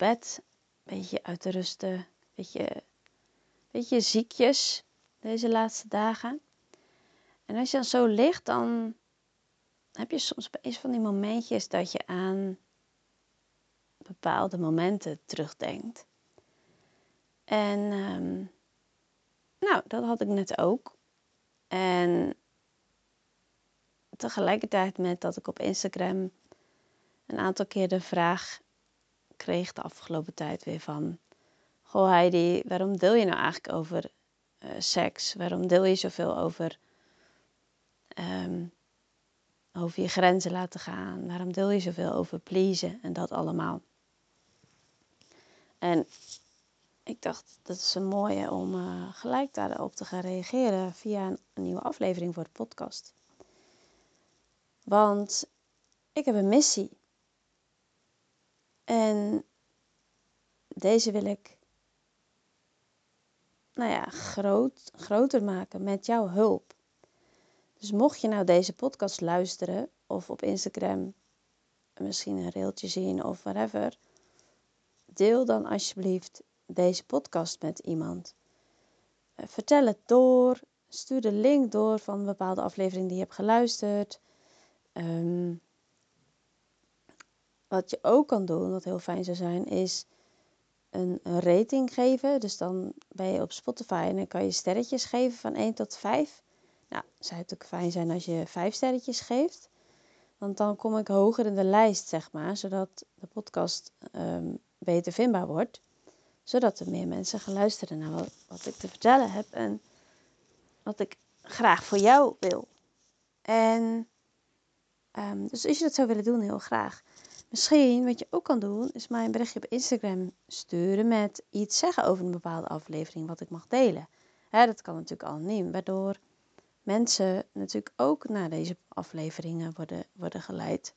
bed, een beetje uit te rusten, beetje, beetje ziekjes deze laatste dagen. En als je dan zo ligt, dan heb je soms eens van die momentjes dat je aan bepaalde momenten terugdenkt. En um, nou, dat had ik net ook. En tegelijkertijd met dat ik op Instagram een aantal keer de vraag kreeg de afgelopen tijd weer van... Goh Heidi, waarom deel je nou eigenlijk over uh, seks? Waarom deel je zoveel over, um, over je grenzen laten gaan? Waarom deel je zoveel over pleasen en dat allemaal? En ik dacht, dat is een mooie om uh, gelijk daarop te gaan reageren via een, een nieuwe aflevering voor de podcast. Want ik heb een missie. En deze wil ik nou ja, groot, groter maken met jouw hulp. Dus mocht je nou deze podcast luisteren of op Instagram misschien een reeltje zien of whatever, deel dan alsjeblieft deze podcast met iemand. Eh, vertel het door, stuur de link door van een bepaalde aflevering die je hebt geluisterd. Um, wat je ook kan doen, wat heel fijn zou zijn, is een, rating geven. Dus dan ben je op Spotify en dan kan je sterretjes geven van 1 tot 5. Nou, zou het ook fijn zijn als je 5 sterretjes geeft. Want dan kom ik hoger in de lijst, zeg maar, zodat de podcast um, beter vindbaar wordt. Zodat er meer mensen gaan luisteren naar wat, ik te vertellen heb en wat ik graag voor jou wil. En um, dus als je dat zou willen doen, heel graag. Misschien wat je ook kan doen, is mij een berichtje op Instagram sturen met iets zeggen over een bepaalde aflevering wat ik mag delen. Hè, dat kan natuurlijk anoniem, waardoor mensen natuurlijk ook naar deze afleveringen worden, worden geleid.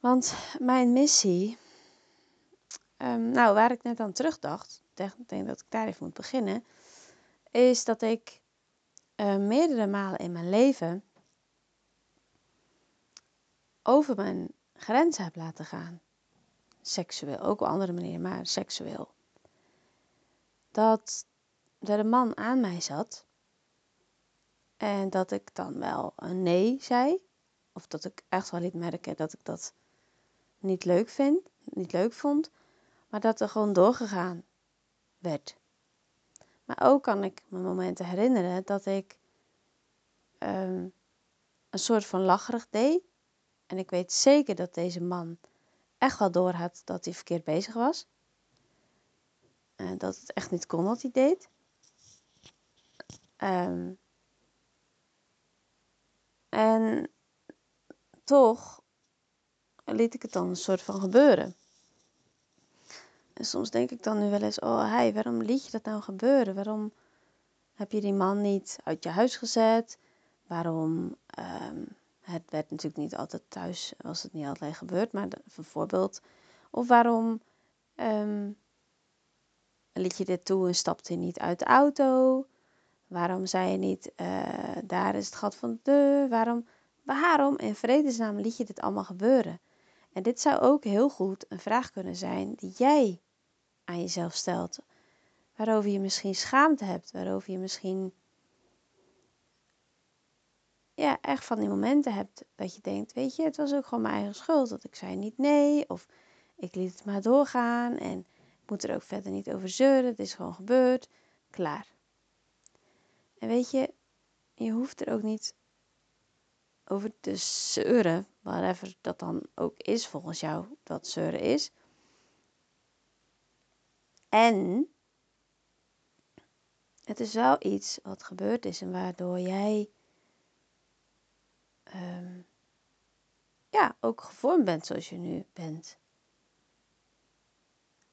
Want mijn missie, um, nou waar ik net aan terugdacht, ik denk dat ik daar even moet beginnen, is dat ik uh, meerdere malen in mijn leven over mijn grenzen heb laten gaan. Seksueel, ook op andere manieren, maar seksueel. Dat er een man aan mij zat en dat ik dan wel een nee zei. Of dat ik echt wel liet merken dat ik dat niet leuk vind, niet leuk vond. Maar dat er gewoon doorgegaan werd. Maar ook kan ik me momenten herinneren dat ik um, een soort van lacherig deed. En ik weet zeker dat deze man echt wel doorhad dat hij verkeerd bezig was. En dat het echt niet kon wat hij deed. Um, en toch liet ik het dan een soort van gebeuren. En soms denk ik dan nu wel eens: oh, hey, waarom liet je dat nou gebeuren? Waarom heb je die man niet uit je huis gezet? Waarom um, het werd natuurlijk niet altijd thuis, was het niet altijd gebeurd, maar bijvoorbeeld. Of waarom um, liet je dit toe en stapte je niet uit de auto? Waarom zei je niet, uh, daar is het gat van de? Waarom, waarom in vredesnaam liet je dit allemaal gebeuren? En dit zou ook heel goed een vraag kunnen zijn die jij aan jezelf stelt. Waarover je misschien schaamte hebt, waarover je misschien ja, echt van die momenten hebt dat je denkt, weet je, het was ook gewoon mijn eigen schuld. Dat ik zei niet nee, of ik liet het maar doorgaan en ik moet er ook verder niet over zeuren. Het is gewoon gebeurd, klaar. En weet je, je hoeft er ook niet over te zeuren, whatever dat dan ook is volgens jou, dat zeuren is. En het is wel iets wat gebeurd is en waardoor jij um, ja, ook gevormd bent zoals je nu bent.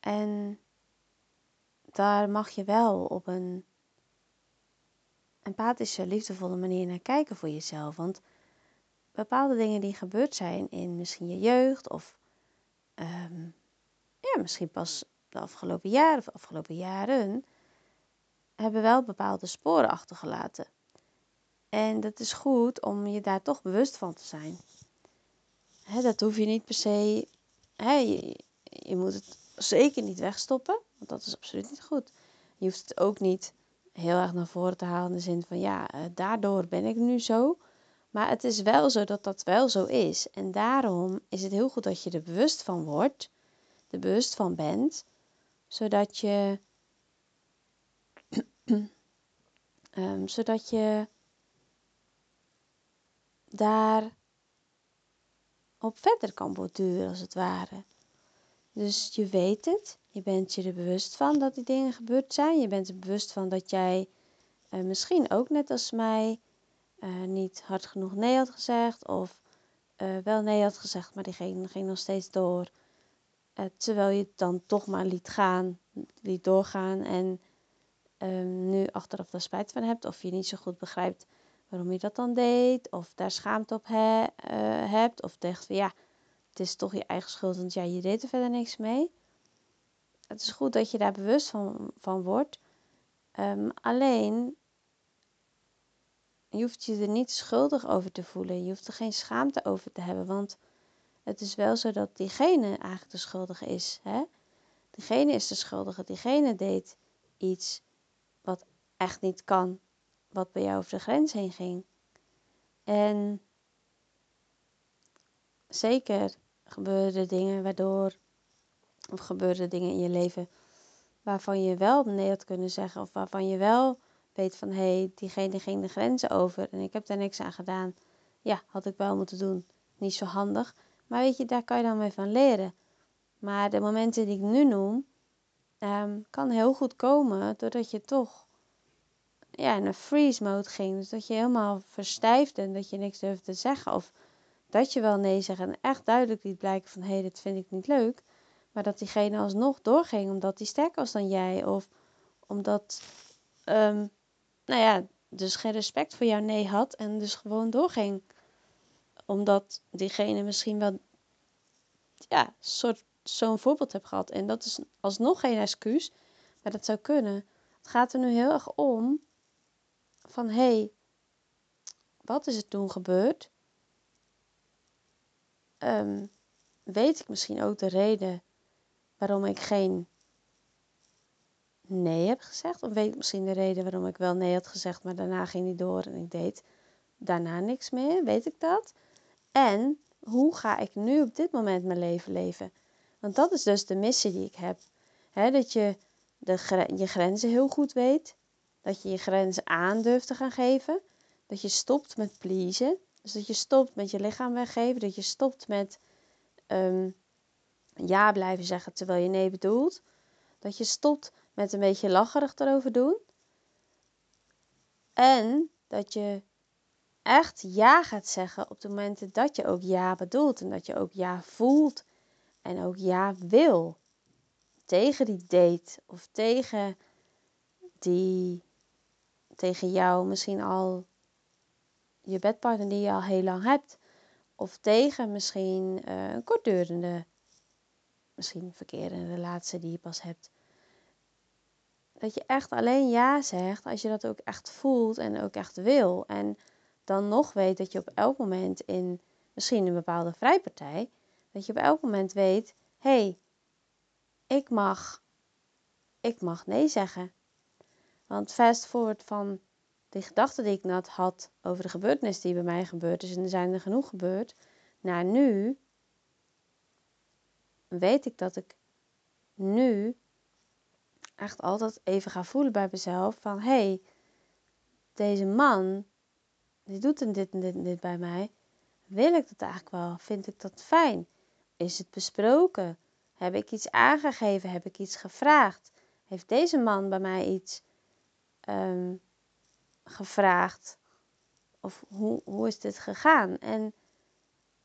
En daar mag je wel op een empathische, liefdevolle manier naar kijken voor jezelf. Want bepaalde dingen die gebeurd zijn in misschien je jeugd of um, ja, misschien pas de afgelopen jaren of afgelopen jaren, hebben wel bepaalde sporen achtergelaten. En dat is goed om je daar toch bewust van te zijn. dat hoef je niet per se. je, moet het zeker niet wegstoppen, want dat is absoluut niet goed. Je hoeft het ook niet heel erg naar voren te halen in de zin van ja, eh, daardoor ben ik nu zo. Maar het is wel zo dat dat wel zo is. En daarom is het heel goed dat je er bewust van wordt, er bewust van bent, zodat je, um, zodat je daar op verder kan borduren als het ware. Dus je weet het, je bent je er bewust van dat die dingen gebeurd zijn. Je bent er bewust van dat jij uh, misschien ook net als mij uh, niet hard genoeg nee had gezegd. Of uh, wel nee had gezegd, maar die ging, nog steeds door. terwijl je het dan toch maar liet gaan, liet doorgaan. En um, nu achteraf daar spijt van hebt. Of je niet zo goed begrijpt waarom je dat dan deed. Of daar schaamte op he, hebt. Of dacht van ja, het is toch je eigen schuld, want ja, je deed er verder niks mee. Het is goed dat je daar bewust van, van wordt. Um, alleen, je hoeft je er niet schuldig over te voelen. Je hoeft er geen schaamte over te hebben. Want het is wel zo dat diegene eigenlijk de schuldige is. Hè? Diegene is de schuldige. Diegene deed iets wat echt niet kan. Wat bij jou over de grens heen ging. En zeker gebeuren dingen waardoor, of gebeuren dingen in je leven waarvan je wel nee had kunnen zeggen, of waarvan je wel weet van hé, hey, diegene ging de grenzen over en ik heb daar niks aan gedaan. Ja, had ik wel moeten doen. Niet zo handig. Maar weet je, daar kan je dan mee van leren. Maar de momenten die ik nu noem, um, kan heel goed komen doordat je toch ja, in een freeze mode ging. Dus dat je helemaal verstijfde en dat je niks durfde te zeggen. Of dat je wel nee zegt en echt duidelijk liet blijken van hé, hey, dit vind ik niet leuk. Maar dat diegene alsnog doorging omdat hij sterker was dan jij. Of omdat, um, nou ja, dus geen respect voor jouw nee had en dus gewoon doorging. Omdat diegene misschien wel, ja, soort zo'n voorbeeld hebt gehad. En dat is alsnog geen excuus, maar dat zou kunnen. Het gaat er nu heel erg om van hé, hey, wat is er toen gebeurd? um, weet ik misschien ook de reden waarom ik geen nee heb gezegd. Of weet ik misschien de reden waarom ik wel nee had gezegd, maar daarna ging niet door en ik deed daarna niks meer. Weet ik dat? En hoe ga ik nu op dit moment mijn leven leven? Want dat is dus de missie die ik heb. dat je de, je grenzen heel goed weet. Dat je je grenzen aan durft te gaan geven. Dat je stopt met pleasen. Dus dat je stopt met je lichaam weggeven. Dat je stopt met um, ja blijven zeggen terwijl je nee bedoelt. Dat je stopt met een beetje lacherig erover doen. En dat je echt ja gaat zeggen op de momenten dat je ook ja bedoelt. En dat je ook ja voelt. En ook ja wil. Tegen die date. Of tegen die tegen jou misschien al je bedpartner die je al heel lang hebt. Of tegen misschien uh, een kortdurende, misschien verkeerde relatie die je pas hebt. Dat je echt alleen ja zegt als je dat ook echt voelt en ook echt wil. En dan nog weet dat je op elk moment in misschien een bepaalde vrijpartij, dat je op elk moment weet, hé, hey, ik mag, ik mag nee zeggen. Want fast forward van die gedachten die ik net had over de gebeurtenis die bij mij gebeurd is, en er zijn er genoeg gebeurd, naar nu, weet ik dat ik nu echt altijd even ga voelen bij mezelf van, hé, hey, deze man, die doet en dit en dit en dit bij mij. Wil ik dat eigenlijk wel? Vind ik dat fijn? Is het besproken? Heb ik iets aangegeven? Heb ik iets gevraagd? Heeft deze man bij mij iets um, gevraagd? Of hoe, hoe is dit gegaan? En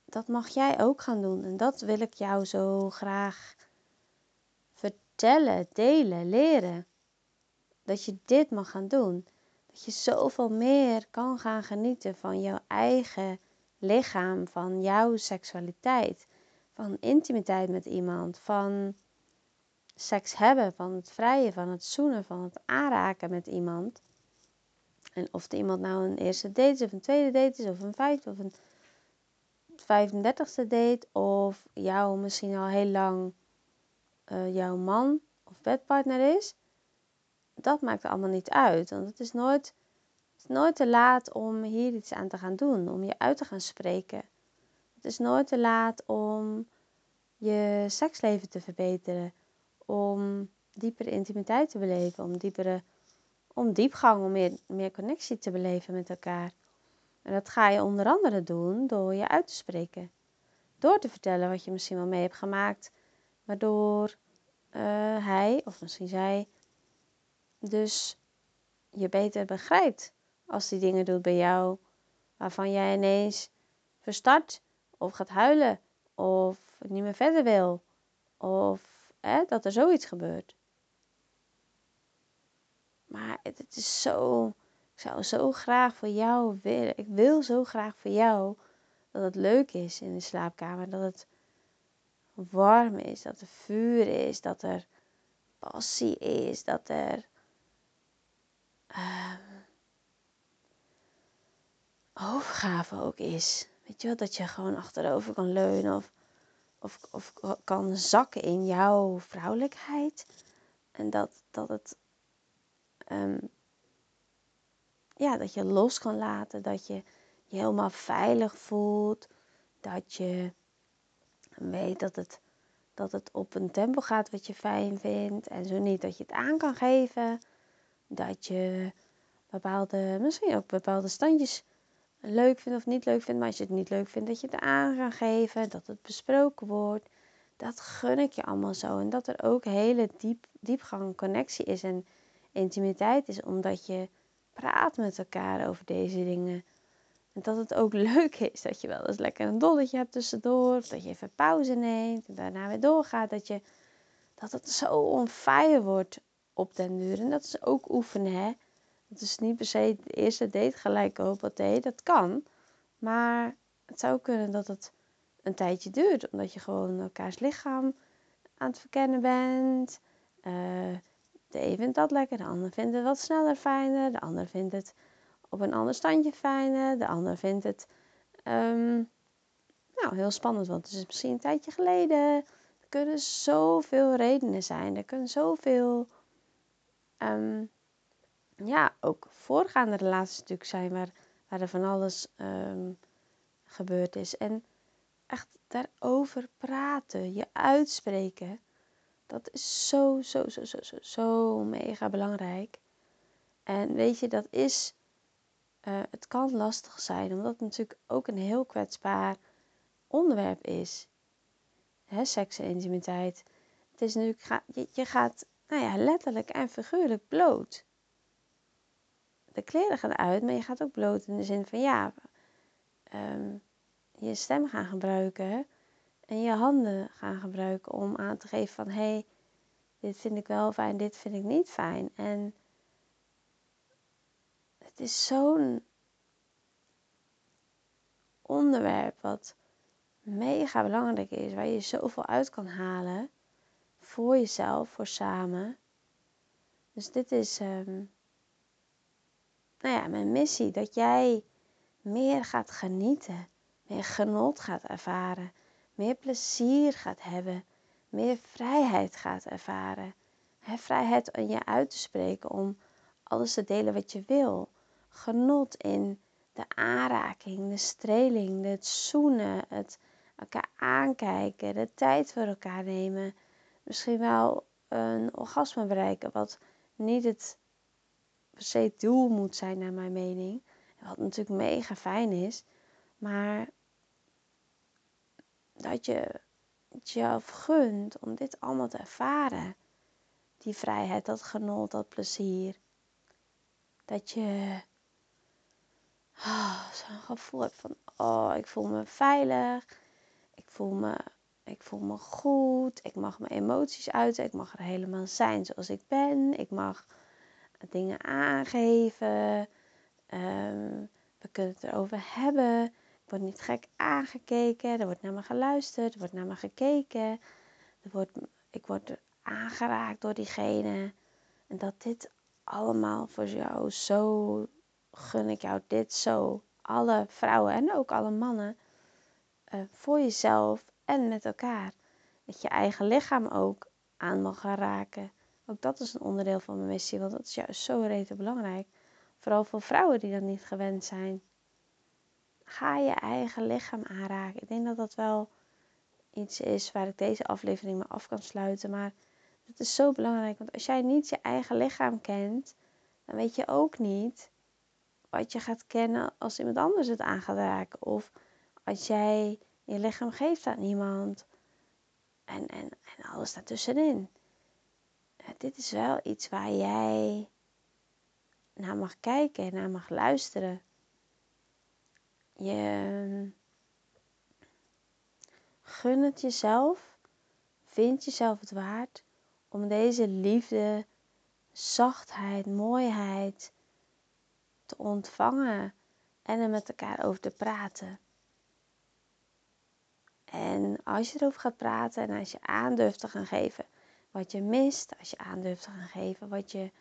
dat mag jij ook gaan doen. En dat wil ik jou zo graag vertellen, delen, leren. Dat je dit mag gaan doen. Dat je zoveel meer kan gaan genieten van jouw eigen lichaam, van jouw seksualiteit, van intimiteit met iemand, van seks hebben, van het vrijen, van het zoenen, van het aanraken met iemand. En of de iemand nou een eerste date is, of een tweede date is, of een vijfde, of een 35ste date, of jou misschien al heel lang uh, jouw man of bedpartner is, dat maakt allemaal niet uit. Want het is nooit, het is nooit te laat om hier iets aan te gaan doen, om je uit te gaan spreken. Het is nooit te laat om je seksleven te verbeteren, om diepere intimiteit te beleven, om, diepere, om diepgang, om meer, meer connectie te beleven met elkaar. En dat ga je onder andere doen door je uit te spreken. Door te vertellen wat je misschien wel mee hebt gemaakt, waardoor uh, hij of misschien zij dus je beter begrijpt als die dingen doet bij jou waarvan jij ineens verstart of gaat huilen of niet meer verder wil of dat er zoiets gebeurt. Maar het, is zo, ik zou zo graag voor jou willen, ik wil zo graag voor jou dat het leuk is in de slaapkamer, dat het warm is, dat er vuur is, dat er passie is, dat er uh, overgave ook is. Weet je wel, dat je gewoon achterover kan leunen of, of, of kan zakken in jouw vrouwelijkheid. En dat, dat het, um, ja, dat je los kan laten, dat je je helemaal veilig voelt, dat je weet dat het, dat het op een tempo gaat wat je fijn vindt en zo niet dat je het aan kan geven dat je bepaalde, misschien ook bepaalde standjes leuk vindt of niet leuk vindt. Maar als je het niet leuk vindt, dat je het aan gaat geven, dat het besproken wordt. Dat gun ik je allemaal zo. En dat er ook hele diep, diepgang connectie is en intimiteit is, omdat je praat met elkaar over deze dingen. En dat het ook leuk is dat je wel eens lekker een dolletje hebt tussendoor. Dat je even pauze neemt en daarna weer doorgaat. Dat, je, dat het zo on fire wordt op den duur. En dat is ook oefenen, hè. Het is niet per se de eerste date gelijk hoppatee, dat kan. Maar het zou kunnen dat het een tijdje duurt, omdat je gewoon elkaars lichaam aan het verkennen bent. Uh, de een vindt dat lekker, de ander vindt het wat sneller fijner, de ander vindt het op een ander standje fijner, de ander vindt het um, nou, heel spannend, want het is misschien een tijdje geleden. Er kunnen zoveel redenen zijn, er kunnen zoveel um, ja, ook voorgaande relaties natuurlijk zijn waar, waar er van alles um, gebeurd is. En echt daarover praten, je uitspreken, dat is zo, zo, zo, zo, zo, zo mega belangrijk. En weet je, dat is, uh, het kan lastig zijn, omdat het natuurlijk ook een heel kwetsbaar onderwerp is. Hè, seks en intimiteit. Het is natuurlijk, je, je gaat nou ja, letterlijk en figuurlijk bloot. De kleren gaan uit, maar je gaat ook bloot in de zin van ja, um, je stem gaan gebruiken en je handen gaan gebruiken om aan te geven van hé, hey, dit vind ik wel fijn, dit vind ik niet fijn. En het is zo'n onderwerp wat mega belangrijk is, waar je zoveel uit kan halen voor jezelf, voor samen. Dus dit is um, nou ja, mijn missie. Dat jij meer gaat genieten, meer genot gaat ervaren, meer plezier gaat hebben, meer vrijheid gaat ervaren. He, vrijheid in je uit te spreken om alles te delen wat je wil. Genot in de aanraking, de streling, het zoenen, het elkaar aankijken, de tijd voor elkaar nemen misschien wel een orgasme bereiken. Wat niet het se doel moet zijn, naar mijn mening. Wat natuurlijk mega fijn is. Maar dat je het jezelf gunt om dit allemaal te ervaren. Die vrijheid, dat genot, dat plezier. Dat je oh, zo'n gevoel hebt van, oh, ik voel me veilig. Ik voel me ik voel me goed. Ik mag mijn emoties uiten. Ik mag er helemaal zijn zoals ik ben. Ik mag dingen aangeven. Um, we kunnen het erover hebben. Ik word niet gek aangekeken. Er wordt naar me geluisterd. Er wordt naar me gekeken. Er wordt, ik word aangeraakt door diegene. En dat dit allemaal voor jou zo gun ik jou dit zo. Alle vrouwen en ook alle mannen. Uh, voor jezelf en met elkaar. Dat je eigen lichaam ook aan mag gaan raken. Ook dat is een onderdeel van mijn missie, want dat is juist zo rete belangrijk. Vooral voor vrouwen die dat niet gewend zijn. Ga je eigen lichaam aanraken. Ik denk dat dat wel iets is waar ik deze aflevering me af kan sluiten. Maar het is zo belangrijk, want als jij niet je eigen lichaam kent, dan weet je ook niet wat je gaat kennen als iemand anders het aan gaat raken. Of als jij je lichaam geeft aan iemand. En, en, en alles daartussenin. Dit is wel iets waar jij naar mag kijken en naar mag luisteren. Je gun het jezelf. Vind jezelf het waard om deze liefde, zachtheid, mooiheid te ontvangen en er met elkaar over te praten. En als je erover gaat praten en als je aandurft te gaan geven wat je mist, als je aandurft te gaan geven wat je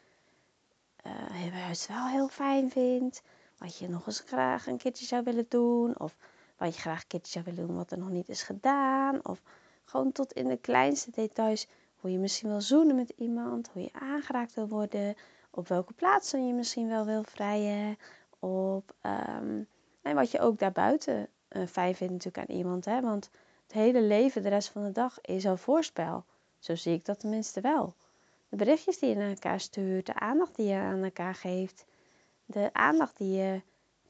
uh, juist wel heel fijn vindt, wat je nog eens graag een keertje zou willen doen, of wat je graag een keertje zou willen doen wat er nog niet is gedaan, of gewoon tot in de kleinste details hoe je misschien wil zoenen met iemand, hoe je aangeraakt wil worden, op welke plaatsen je misschien wel wil vrijen, op um, en wat je ook daarbuiten uh, fijn vindt natuurlijk aan iemand, hè? want het hele leven, de rest van de dag, is al voorspel. Zo zie ik dat tenminste wel. De berichtjes die je naar elkaar stuurt, de aandacht die je aan elkaar geeft, de aandacht die je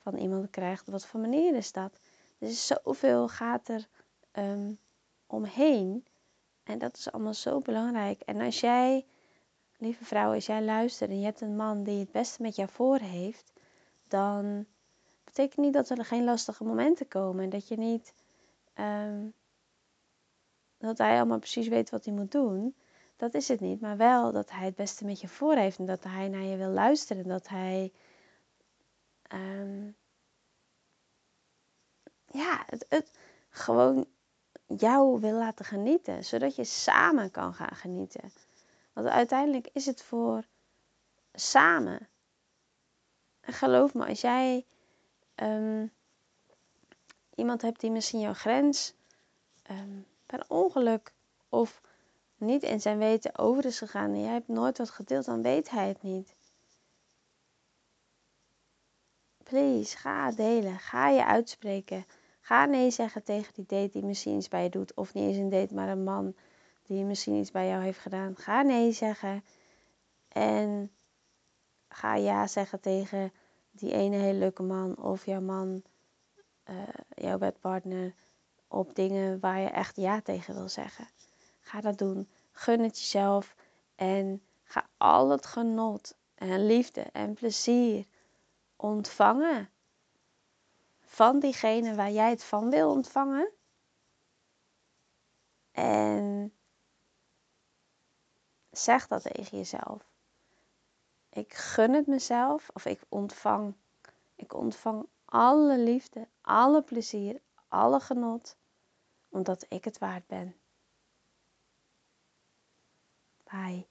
van iemand krijgt, wat voor manier is dat? Dus zoveel gaat er um, omheen. En dat is allemaal zo belangrijk. En als jij, lieve vrouw, als jij luistert en je hebt een man die het beste met jou voor heeft, dan betekent niet dat er geen lastige momenten komen. En dat je niet. Um, dat hij allemaal precies weet wat hij moet doen. Dat is het niet. Maar wel dat hij het beste met je voor heeft. En dat hij naar je wil luisteren. Dat hij. Um, ja, het, het gewoon jou wil laten genieten. Zodat je samen kan gaan genieten. Want uiteindelijk is het voor samen. En geloof me, als jij um, iemand hebt die misschien jouw grens um, per ongeluk of niet in zijn weten over is gegaan en jij hebt nooit wat gedeeld, dan weet hij het niet. Please, ga delen. Ga je uitspreken. Ga nee zeggen tegen die date die misschien iets bij je doet. Of niet eens een date, maar een man die misschien iets bij jou heeft gedaan. Ga nee zeggen. En ga ja zeggen tegen die ene hele leuke man. Of jouw man, uh, jouw bedpartner op dingen waar je echt ja tegen wil zeggen. Ga dat doen. Gun het jezelf en ga al het genot en liefde en plezier ontvangen van diegene waar jij het van wil ontvangen. En zeg dat tegen jezelf. Ik gun het mezelf of ik ontvang. Ik ontvang alle liefde, alle plezier, alle genot omdat ik het waard ben. Bye.